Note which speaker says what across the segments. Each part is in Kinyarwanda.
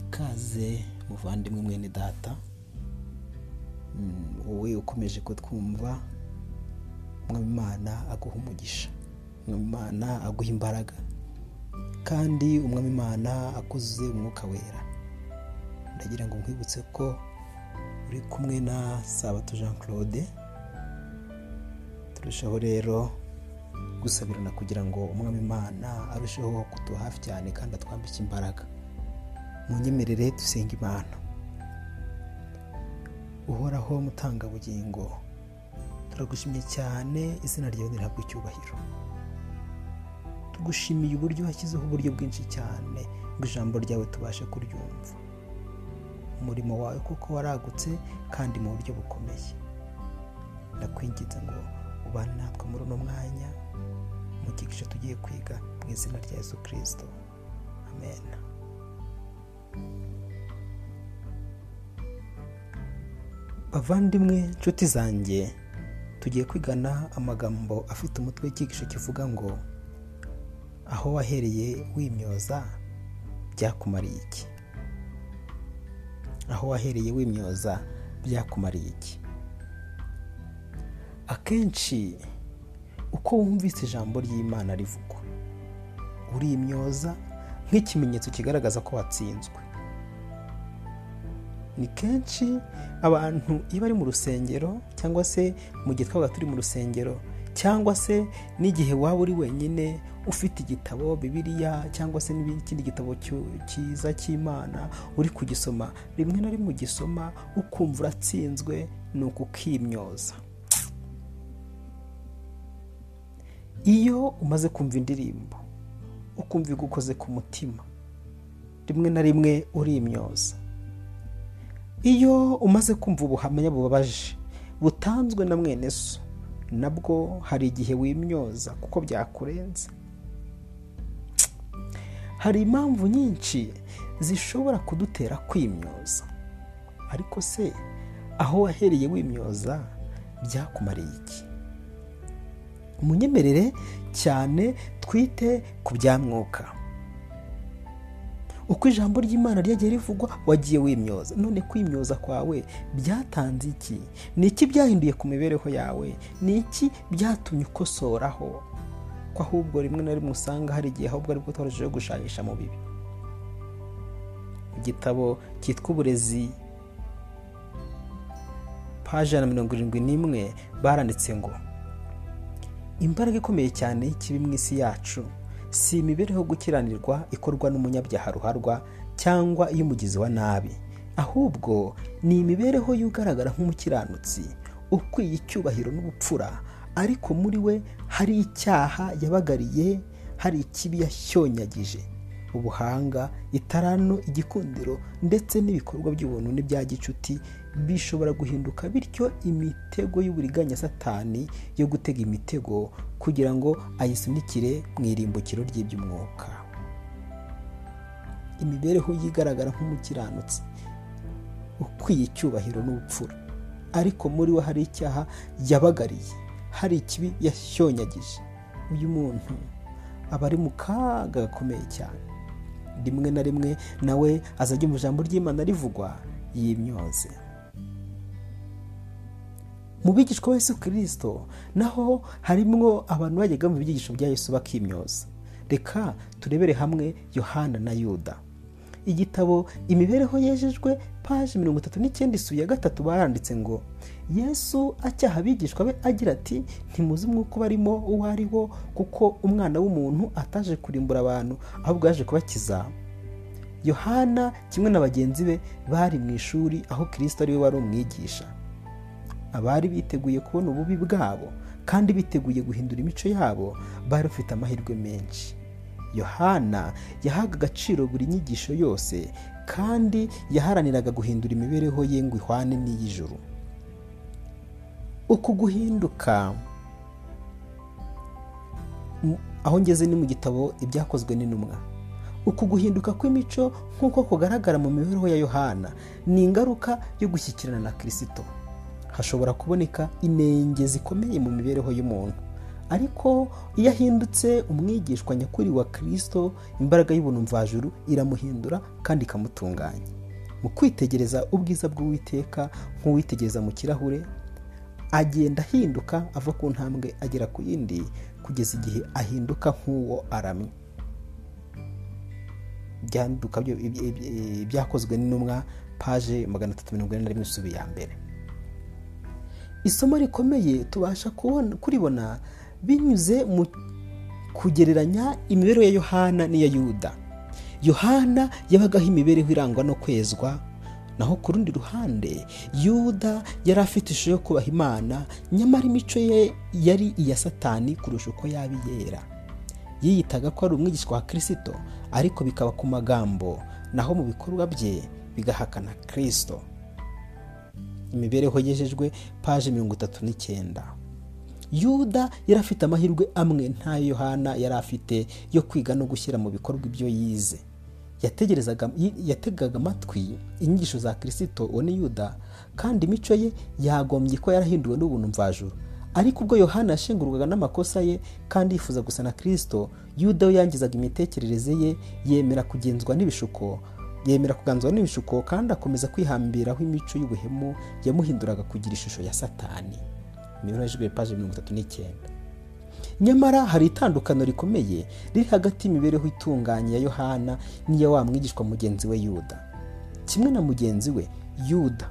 Speaker 1: ikaze muvandimwe mwene data. Wowe ukomeje kutwumva umwami aguha umugisha. Umwami aguha imbaraga. Kandi umwami imana akuze umwuka wera. Ndagira ngo nkwibutse ko uri kumwe na sabato jean claude turushaho rero gusabirana kugira ngo umwami imana arusheho kutuba hafi cyane kandi atwambike imbaraga. Mu nyemerere dusenga imana. Uhoraho mutangabugingo turagushimye cyane izina ryawe ntihabwe icyubahiro. Tugushimiye uburyo washyizeho uburyo bwinshi cyane ngo ijambo ryawe tubashe kuryumva. Umurimo wawe kuko waragutse kandi mu buryo bukomeye. Ndakwinginze ngo ubane natwe muri uno mwanya mu gice tugiye kwiga mu izina rya Yesu kirisito amen. Bavandimwe nshuti zanjye tugiye kwigana amagambo afite umutwe w'icyigisho kivuga ngo aho wahereye wimyoza byakumariye iki? Aho wahereye wimyoza byakumariye iki? Akenshi uko wumvise ijambo ry'imana rivugwa urimyoza nk'ikimenyetso kigaragaza ko watsinzwe. Ni kenshi abantu iyo bari mu rusengero cyangwa se mu gihe twabaga turi mu rusengero cyangwa se n'igihe waba uri wenyine ufite igitabo bibiliya cyangwa se n'ikindi gitabo cyiza cy'imana uri kugisoma. Rimwe na rimwe ugisoma ukumva uratsinzwe ni ukukimyoza iyo umaze kumva indirimbo ukumva igukoze ku mutima rimwe na rimwe urimyoza. Iyo umaze kumva ubuhamya bubabaje butanzwe na mwene so nabwo hari igihe wimyoza kuko byakurenze. Hari impamvu nyinshi zishobora kudutera kwimyoza. Ariko se aho wahereye wimyoza byakumariye iki? Umunyemerere cyane twite ku bya mwuka. Uko ijambo ry'imana ryagiye rivugwa wagiye wimyoza. None kwimyoza kwawe byatanze iki? Ni iki byahinduye ku mibereho yawe? Ni iki byatumye ukosoraho? Ko ahubwo rimwe na rimwe usanga hari igihe ahubwo ari bwo twarushijeho gushayisha mu bibi. Igitabo cyitwa uburezi paje na mirongo irindwi n'imwe baranditse ngo imbaraga ikomeye cyane y'ikibi mu isi yacu. Si imibereho gukiranirwa ikorwa n'umunyabyaha ruharwa cyangwa iy'umugizi wa nabi. Ahubwo ni imibereho y'ugaragara nk'umukiranutsi ukwiye icyubahiro n'ubupfura ariko muri we hari icyaha yabagariye hari ikibi yashyonyagije ubuhanga itarano igikundiro ndetse n'ibikorwa by'ubuntu n'ibya gicuti bishobora guhinduka bityo imitego y'uburiganya satani yo gutega imitego kugira ngo ayisunikire mu irimbukiro ry'iby'umwuka. Imibereho yigaragara nk'umukiranutsi ukwiye icyubahiro n'ubupfura. Ariko muri we hari icyaha yabagariye hari ikibi yashyonyagije. Uyu muntu aba ari mu kaga gakomeye cyane. Rimwe na rimwe nawe azajya mu ijambo ry'imana rivugwa yimyoze. Mu bigishwa wa Yesu kirisito naho harimo abantu bajyaga mu byigisho bya Yesu bakimyoza. Reka turebere hamwe yohana na yuda. Igitabo imibereho yejejwe paje mirongo itatu n'icyenda isuye ya gatatu baranditse ngo yesu acyaha abigishwa be agira ati ntimuzi umwuka barimo uwo ari wo kuko umwana w'umuntu ataje kurimbura abantu ahubwo yaje kubakiza yohana kimwe na bagenzi be bari mu ishuri aho kirisito ari we wari umwigisha. Abari biteguye kubona ububi bwabo kandi biteguye guhindura imico yabo bari bafite amahirwe menshi. Yohana yahaga agaciro buri nyigisho yose kandi yaharaniraga guhindura imibereho ye ngo ihwane n'iy'ijuru. Uku guhinduka aho ngeze ni mu gitabo ibyakozwe n'intumwa. Uku guhinduka kw'imico nk'uko kugaragara mu mibereho ya yohana ni ingaruka yo gushyikirana na kirisito hashobora kuboneka inenge zikomeye mu mibereho y'umuntu. Ariko iyo ahindutse umwigishwa nyakuri wa kirisito imbaraga y'ubuntu mvajuru iramuhindura kandi ikamutunganya. Mu kwitegereza ubwiza bw'uwiteka nk'uwitegereza mu kirahure agenda ahinduka ava ku ntambwe agera ku yindi kugeza igihe ahinduka nk'uwo aramye. Byakozwe n'intumwa paje magana atatu mirongo ine na rimwe isubi ya mbere. Isomo rikomeye tubasha kuribona binyuze mu kugereranya imibereho ya yohana n'iya yuda. Yohana yabagaho imibereho irangwa no kwezwa naho ku rundi ruhande yuda yari afite ishusho yo kubaha imana nyamara imico ye yari iya satani kurusha uko yaba iyera. Yiyitaga ko ari umwigishwa wa kirisito ariko bikaba ku magambo naho mu bikorwa bye bigahakana kirisito imibereho yejejwe paje mirongo itatu n'icyenda. Yuda yari afite amahirwe amwe nta yohana yari afite yo kwiga no gushyira mu bikorwa ibyo yize. Yategaga amatwi inyigisho za kirisito uwo ni yuda kandi imico ye yagombye ko yarahinduwe n'ubuntu mvajuru ariko ubwo yohana yashengurwaga n'amakosa ye kandi yifuza gusa na kirisito yuda we yangizaga imitekerereze ye yemera kugenzwa n'ibishuko yemera kuganzwa n'ibishuko kandi akomeza kwihambiraho imico y'ubuhemu yamuhinduraga kugira ishusho ya satani. Paje mirongo itatu n'icyenda. Nyamara hari itandukano rikomeye riri hagati y'imibereho itunganye ya yohana n'iya wa mwigishwa mugenzi we yuda. Kimwe na mugenzi we yuda.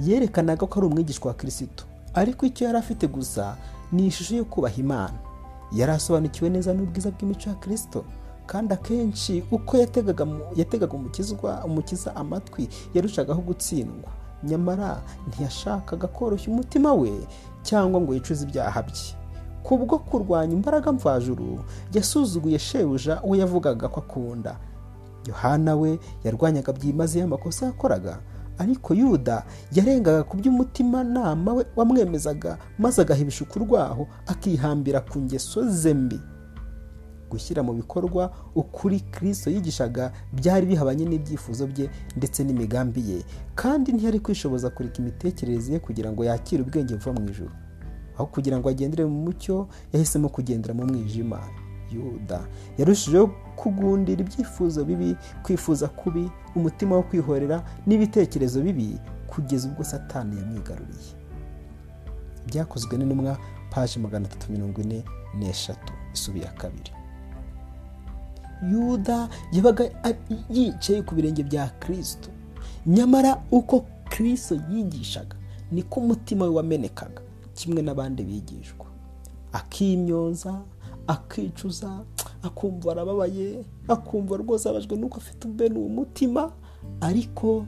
Speaker 1: Yerekanaga ko ari umwigishwa wa kirisito ariko icyo yari afite gusa ni ishusho yo kubaha imana. Yari asobanukiwe neza n'ubwiza bw'imico ya kirisito kandi akenshi uko yategaga umukiza amatwi yarushagaho gutsindwa. Nyamara ntiyashakaga koroshya umutima we cyangwa ngo yicuze ibyaha bye. Kubwo kurwanya imbaraga mvajuru yasuzuguye shebuja uwo yavugaga ko akunda. Yohana we yarwanyaga byimazeyo amakosa yakoraga ariko yuda yarengaga ku by'umutimanama we wamwemezaga maze agaha ibishuku akihambira ku ngeso ze mbi. Gushyira mu bikorwa ukuri kirisito yigishaga byari bihabanye n'ibyifuzo bye ndetse n'imigambi ye. Kandi ntiyari kwishoboza kureka imitekerereze ye kugira ngo yakire ubwenge buva mu ijoro aho kugira ngo agendere mu mucyo yahisemo kugendera mu mwijima. Yuda. Yarushijeho kugundira ibyifuzo bibi kwifuza kubi umutima wo kwihorera n'ibitekerezo bibi kugeza ubwo satani yamwigaruriye. Byakozwe n'intumwa paji magana atatu mirongo ine n'eshatu. Isubi ya kabiri. Yuda yabaga yicaye ku birenge bya kirisito nyamara uko kirisito yigishaga niko umutima we wamenekaga. Kimwe n'abandi bigishwa. Akimyoza akicuza akumva arababaye akumva rwose abajwe nuko afite ubene uwo mutima. Ariko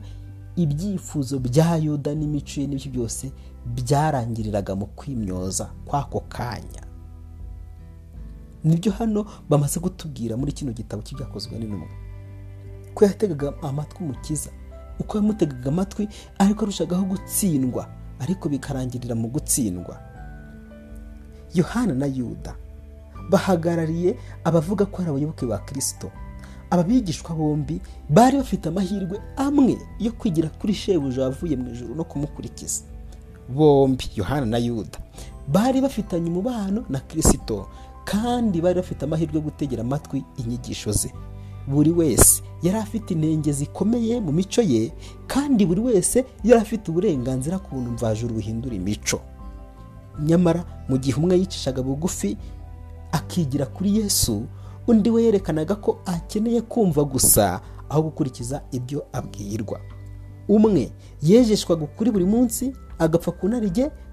Speaker 1: ibyifuzo bya yuda n'imico ye n'ibyo byose byarangiriraga mu kwimyoza kw'ako kanya. Ni byo hano bamaze kutubwira muri kino gitabo cy'ibyakozwe n'intumwa. Ko yategaga amatwi umukiza uko yamutegaga amatwi ariko arushagaho gutsindwa ariko bikarangirira mu gutsindwa. Yohana na yuda bahagarariye abavuga ko ari abayoboke ba kirisito aba bigishwa bombi bari bafite amahirwe amwe yo kwigira kuri shebuja wavuye mu ijoro no kumukurikiza. Bombi yohana na yuda bari bafitanye umubano na kirisito kandi bari bafite amahirwe yo gutegera amatwi inyigisho ze. Buri wese yari afite intenge zikomeye mu mico ye kandi buri wese yari afite uburenganzira ku buntu mvajuru buhindura imico. Nyamara mu gihe umwe yicishaga bugufi akigira kuri yesu undi we yerekanaga ko akeneye kumva gusa aho gukurikiza ibyo abwirwa. Umwe yejeshwaga ukuri buri munsi agapfa ku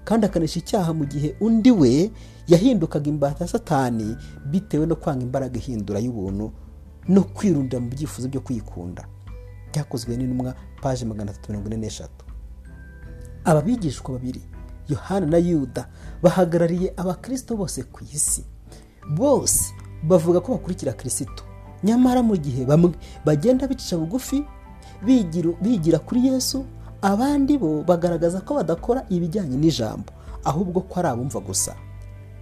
Speaker 1: kandi akanesha icyaha mu gihe undi we yahindukaga imbata satani bitewe no kwanga imbaraga ihindura y'ubuntu no kwirundira mu byifuzo byo kwikunda. Byakozwe n'intumwa paje magana atatu mirongo ine n'eshatu. Aba bigishwa babiri yohana na yuda bahagarariye abakirisito bose ku isi. Bose bavuga ko bakurikira kirisito nyamara mu gihe bamwe bagenda bicisha bugufi bigira kuri yesu abandi bo bagaragaza ko badakora ibijyanye n'ijambo ahubwo ko ari abumva gusa.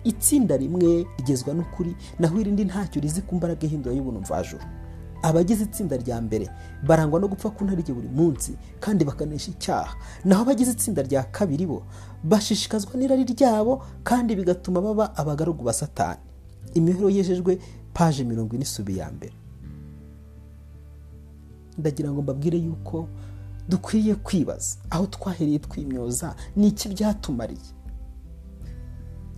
Speaker 1: Itsinda rimwe rigezwa n'ukuri naho irindi ntacyo rizi ku mbaraga ihindura y'ubuntu mvajuru abagize itsinda rya mbere barangwa no gupfa ku ntarige buri munsi kandi bakanesha icyaha. Naho abagize itsinda rya kabiri bo bashishikazwa n'irari ryabo kandi bigatuma baba abagaragu ba satani. Imibereho yejejwe paje mirongo ine isubi ya mbere. Ndagira ngo mbabwire yuko dukwiye kwibaza aho twahereye twimyoza ni iki byatumariye?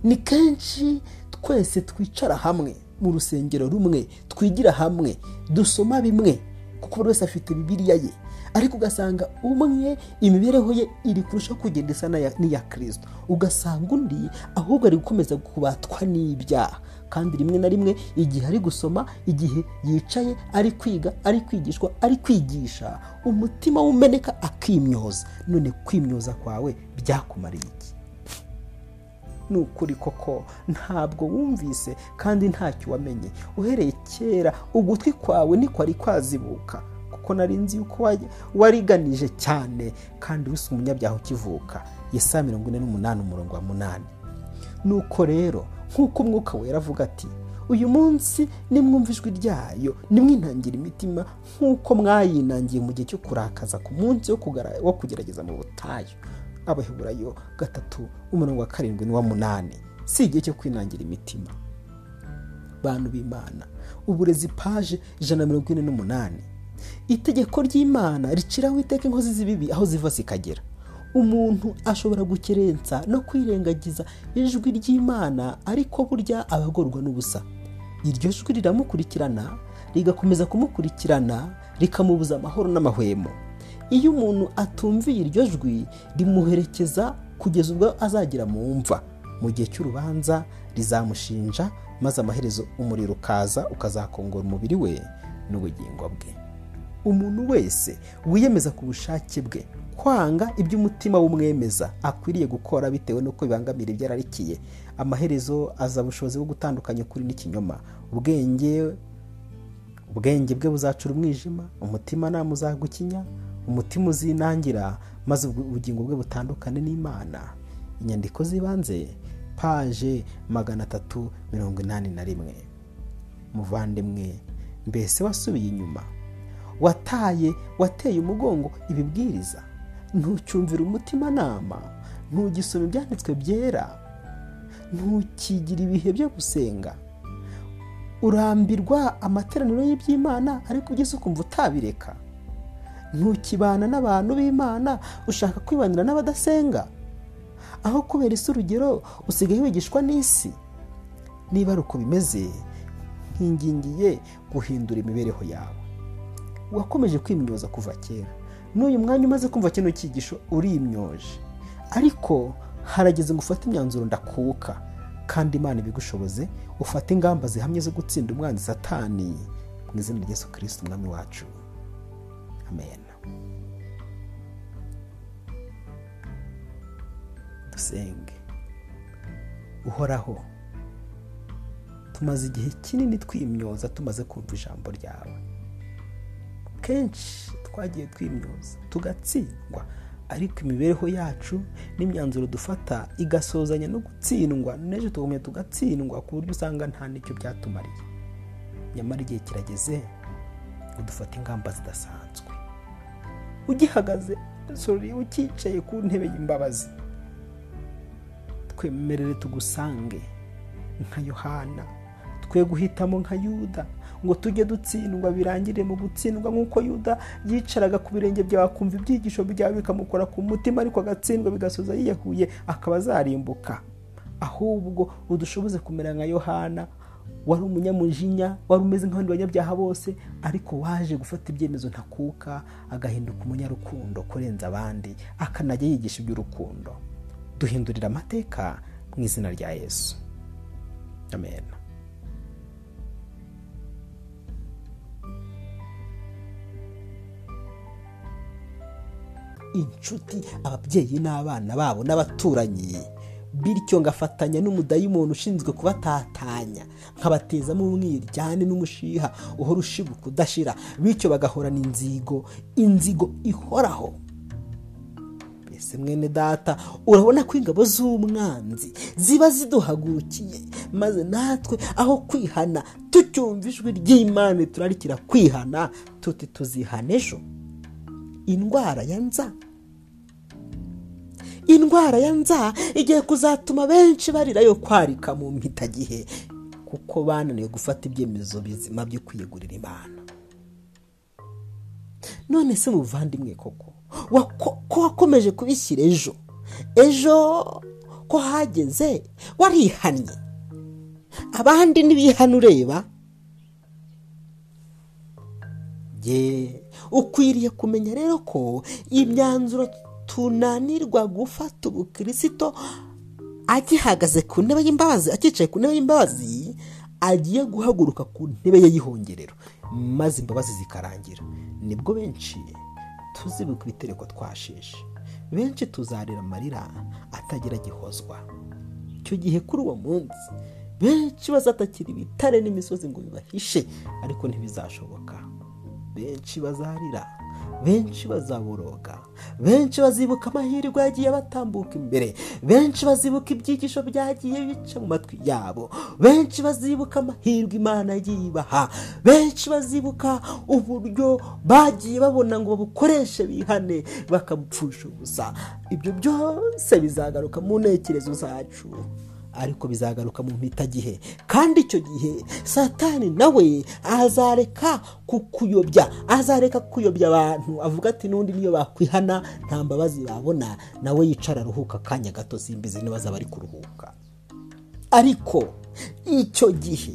Speaker 1: Ni kenshi twese twicara hamwe mu rusengero rumwe twigira hamwe dusoma bimwe kuko buri wese afite bibiliya ye. Ariko ugasanga umwe imibereho ye iri kurushaho kugenda isa n'iya kirisito ugasanga undi ahubwo ari gukomeza kubatwa n'ibyaha. Kandi rimwe na rimwe igihe ari gusoma igihe yicaye ari kwiga ari kwigishwa ari kwigisha umutima w'umeneka akimyoza. None kwimyoza kwawe byakumariye iki? Ni ukuri koko ntabwo wumvise kandi ntacyo wamenye. Uhereye kera ugutwi kwawe ntikwari kwazibuka. Kuko nari nzi yuko wariganije cyane kandi wese umunyabyaha ukivuka. Yesa mirongo ine n'umunani umurongo wa munani. Nuko rero nk'uko umwuka wera avuga ati uyu munsi nimwumva ijwi ryayo nimwinangira imitima nk'uko mwayinangiye mu gihe cyo kurakaza ku munsi wo kugerageza mu butayu. Abaheburayo gatatu umurongo wa karindwi n'uwa munani. Si igihe cyo kwinangira imitima. Bantu b'imana uburezi paje ijana na mirongo ine n'umunani. Itegeko ry'imana riciraho iteka inkozi z'ibibi aho ziva zikagera. Umuntu ashobora gukerensa no kwirengagiza ijwi ry'imana ariko burya abagorwa n'ubusa. Iryo jwi riramukurikirana rigakomeza kumukurikirana rikamubuza amahoro n'amahwemo. Iyo umuntu atumviye iryo jwi rimuherekeza kugeza ubwo azagera mu mva. Mu gihe cy'urubanza rizamushinja maze amaherezo umuriro ukaza ukazakongora umubiri we n'ubugingo bwe. Umuntu wese wiyemeza ku bushake bwe kwanga ibyo umutima w'umwemeza akwiriye gukora bitewe n'uko bibangamira ibyo ararikiye amaherezo aza ubushobozi bwo gutandukanya ukuri n'ikinyoma. Ubwenge ubwenge bwe buzacura umwijima umutima nama uzagukinya umutima uzinangira maze ubugingo bwe butandukane n'imana. Inyandiko z'ibanze paje magana atatu mirongo inani na rimwe. Muvandimwe mbese wasubiye inyuma? Wataye wateye umugongo ibibwiriza? Ntucyumvira umutimanama? Ntugisoma ibyanditswe byera? Ntukigire ibihe byo gusenga? Urambirwa amateraniro y'iby'imana ariko ugeze ukumva utabireka? Ntukibana n'abantu b'imana ushaka kwibanira n'abadasenga? Aho kubera isi urugero usigaye wigishwa n'isi. Niba ari uko bimeze nkingingiye guhindura imibereho yawe. Wakomeje kwimyoza kuva kera. N'uyu mwanya umaze kumva kino cyigisho urimyoje. Ariko harageze ngo ufate imyanzuro ndakuka. Kandi imana ibigushoboze ufate ingamba zihamye zo gutsinda umwanzi satani mu izina rya Yesu kirisiti umwami wacu. Amen. Dusenge. Uhoraho tumaze igihe kinini twimyoza tumaze kumva ijambo ryawe. Kenshi twagiye twimyoza tugatsindwa ariko imibereho yacu n'imyanzuro dufata igasozanya no gutsindwa n'ejo tugumya tugatsindwa ku buryo usanga nta n'icyo byatumariye. Nyamara igihe kirageze ngo dufate ingamba zidasanzwe. Ugihagaze ukicaye ku ntebe y'imbabazi. Twemerere tugusange nka yohana. Twe guhitamo nka yuda ngo tujye dutsindwa birangire mu gutsindwa nk'uko yuda yicaraga ku birenge byawe akumva ibyigisho byawe bikamukora ku mutima ariko agatsindwa bigasoza yiyahuye akaba azarimbuka. Ahubwo udushoboze kumera nka yohana wari umunyamujinya wari umeze nk'abandi banyabyaha bose ariko waje gufata ibyemezo ntakuka agahinduka umunyarukundo kurenza abandi akanajya yigisha iby'urukundo. Duhindurira amateka mu izina rya yesu. Amen. Inshuti ababyeyi n'abana babo n'abaturanyi bityo ngafatanya n'umudayimoni ushinzwe kubatatanya nkabatezamo umwiryane n'umushiha uhora ushibuka udashira bityo bagahorana inzigo inzigo ihoraho. Mbese mwene data urabona ko ingabo z'umwanzi ziba ziduhagurukiye maze natwe aho kwihana tucyumva ijwi ry'imana turarikira kwihana tuti tuzihana ejo. Indwara ya nza. Indwara ya nza igiye kuzatuma benshi barira yo kwarika mu mpitagihe kuko bananiwe gufata ibyemezo bizima byo kwiyegurira imana. None se muvandimwe koko? Ko wakomeje kubishyira ejo? Ejo ko hageze? Warihannye. Abandi ntibihane ureba. Ye ukwiriye kumenya rero ko imyanzuro tunanirwa gufata ubukirisito agihagaze ku ntebe y'imbabazi akicaye ku ntebe y'imbabazi agiye guhaguruka ku ntebe ye y'ihongerero. Maze imbabazi zikarangira. Nibwo benshi tuzibuka ibitereko twashishe benshi tuzarira amarira atagira gihozwa. Icyo gihe kuri uwo munsi benshi bazatakira ibitare n'imisozi ngo bibahishe ariko ntibizashoboka. Benshi bazarira. Benshi bazaboroga benshi bazibuka amahirwe yagiye batambuka imbere. Benshi bazibuka ibyigisho byagiye bica mu matwi yabo. Benshi bazibuka amahirwe imana yagiye ibaha. Benshi bazibuka uburyo bagiye babona ngo babukoreshe bihane bakabupfusha ubusa. Ibyo byose bizagaruka mu ntekerezo zacu. Ariko bizagaruka mu mpitagihe kandi icyo gihe satani nawe azareka kukuyobya azareka kuyobya abantu. Avuga ati n'undi niyo bakwihana nta mbabazi babona. Nawe yicara aruhuka akanya gato simbizi niba azaba ari kuruhuka. Ariko icyo gihe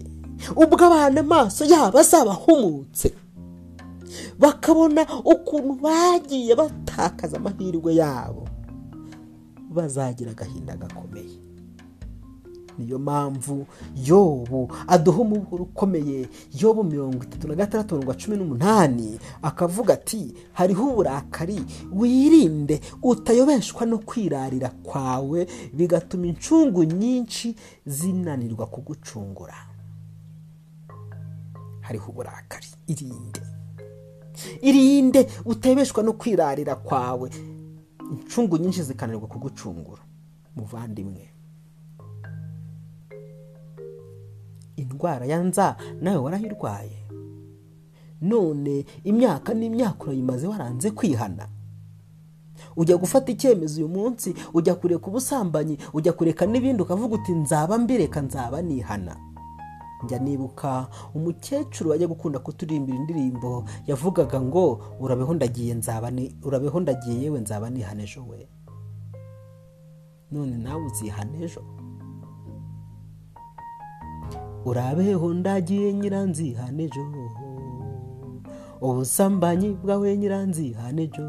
Speaker 1: ubwo abantu amaso yabo azaba ahumutse bakabona ukuntu bagiye batakaza amahirwe yabo bazagira agahinda gakomeye. Niyo mpamvu yobu aduha umuburo ukomeye. Yobu mirongo itatu na gatandatu mirongo cumi n'umunani akavuga ati hariho uburakari wirinde utayobeshwa no kwirarira kwawe bigatuma incungu nyinshi zinanirwa kugucungura. Hariho uburakari. Irinde. Irinde utayobeshwa no kwirarira kwawe. Incungu nyinshi zikananirwa kugucungura. Muvandimwe. Indwara ya nza nawe warayirwaye. None imyaka n'imyaka urayimaze waranze kwihana. Ujya gufata icyemezo uyu munsi ujya kureka ubusambanyi ujya kureka n'ibindi ukavuga uti nzaba mbireka nzaba nihana. Njya nibuka umukecuru wajya gukunda kuturimbira indirimbo yavugaga ngo urabeho ndagiye nzaba urabeho ndagiye yewe nzaba nihana ejo we. None nawe uzihana ejo. Urabeho ndagiye nyiranzihane ejo ubusambanyi bwawe nyiranzihane ejo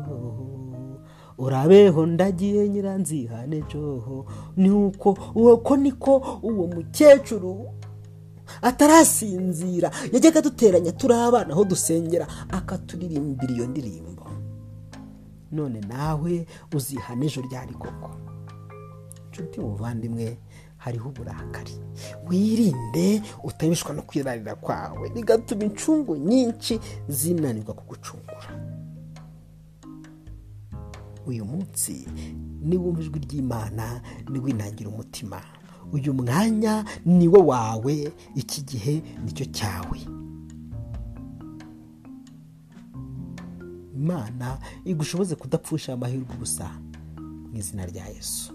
Speaker 1: urabeho ndagiye nyiranzihane ejo ni uko uko niko uwo mukecuru atarasinzira. Yajyaga aduteranya turi abana aho dusengera akaturirimbira iyo ndirimbo. None nawe uzihana ejo ryari koko? Inshuti muvandimwe hariho uburakari. Wirinde utabishwa no kwirarira kwawe. Bigatuma incungu nyinshi zinanirwa kugucungura uyu munsi niwumva ijwi ry'imana niwinangira umutima. Uyu mwanya ni wo wawe iki gihe ni cyo cyawe. Imana igushoboze kudapfusha amahirwe ubusa mu izina rya yesu.